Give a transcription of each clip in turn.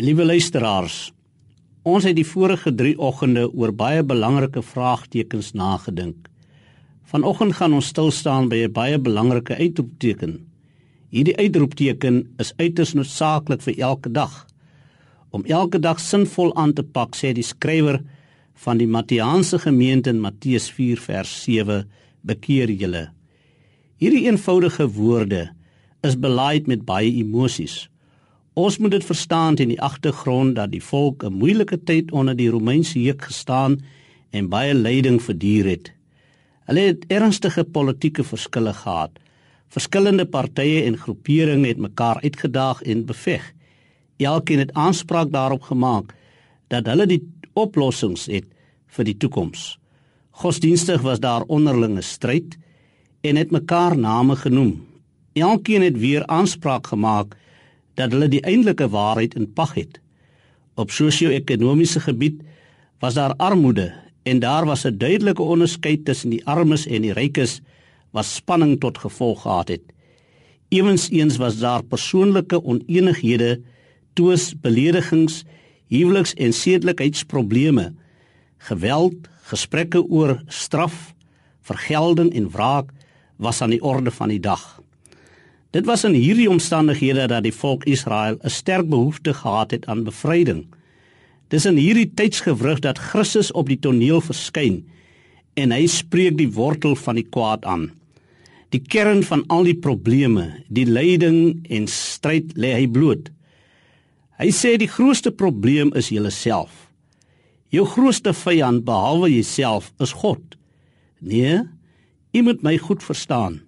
Liewe luisteraars, ons het die vorige 3 oggende oor baie belangrike vraagtekens nagedink. Vanoggend gaan ons stil staan by 'n baie belangrike uitroepteken. Hierdie uitroepteken is uiters noodsaaklik vir elke dag. Om elke dag sinvol aan te pak, sê die skrywer van die Matteaanse gemeente in Matteus 4 vers 7: Bekeer julle. Hierdie eenvoudige woorde is belaaid met baie emosies. Ons moet dit verstaan in die agtergrond dat die volk 'n moeilike tyd onder die Romeinse juk gestaan en baie lyding verduur het. Hulle het ernstige politieke verskille gehad. Verskillende partye en groeperinge het mekaar uitgedaag en beveg. Elkeen het aanspraak daarop gemaak dat hulle die oplossings het vir die toekoms. Godsdienstig was daar onderlinge stryd en het mekaar name genoem. Elkeen het weer aanspraak gemaak dat hulle die eintlike waarheid in pag het. Op sosio-ekonomiese gebied was daar armoede en daar was 'n duidelike onderskeid tussen die armes en die rykes wat spanning tot gevolg gehad het. Ewenseens was daar persoonlike oneenighede, toes, beledigings, huweliks- en sedelikheidsprobleme, geweld, gesprekke oor straf, vergelding en wraak was aan die orde van die dag. Dit was in hierdie omstandighede dat die volk Israel 'n sterk behoefte gehad het aan bevryding. Dis in hierdie tydsgewrig dat Christus op die toneel verskyn en hy spreek die wortel van die kwaad aan. Die kern van al die probleme, die lyding en stryd lê hy bloot. Hy sê die grootste probleem is jouself. Jou grootste vyand behalwe jouself is God. Nee, jy moet my goed verstaan.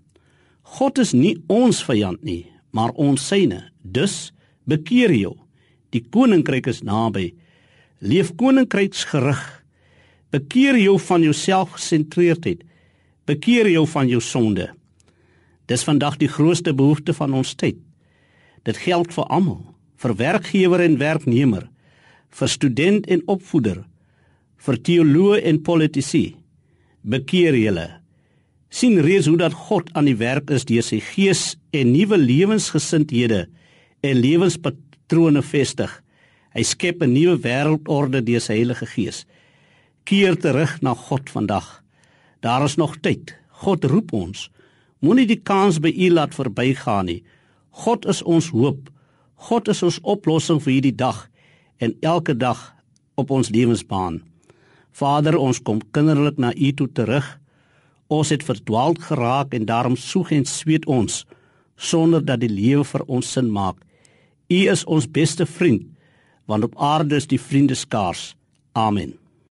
God is nie ons vyand nie, maar ons syne. Dus bekeer jou. Die koninkryk is naby. Leef koninkryksgerig. Bekeer jou van jou selfgesentreerdheid. Bekeer jou van jou sonde. Dis vandag die grootste behoefte van ons tyd. Dit geld vir almal, vir werkgewer en werknemer, vir student en opvoeder, vir teoloë en politici. Bekeer julle sien reeds hoe dat God aan die werk is deur sy gees en nuwe lewensgesindhede en lewenspatrone vestig. Hy skep 'n nuwe wêreldorde deur sy Heilige Gees. Keer terug na God vandag. Daar is nog tyd. God roep ons. Moenie die kans by U laat verbygaan nie. God is ons hoop. God is ons oplossing vir hierdie dag en elke dag op ons lewensbaan. Vader, ons kom kinderlik na U toe terug. Ons het verdwaald geraak en daarom soeg en sweet ons sonder dat die lewe vir ons sin maak. U is ons beste vriend, want op aarde is die vriende skaars. Amen.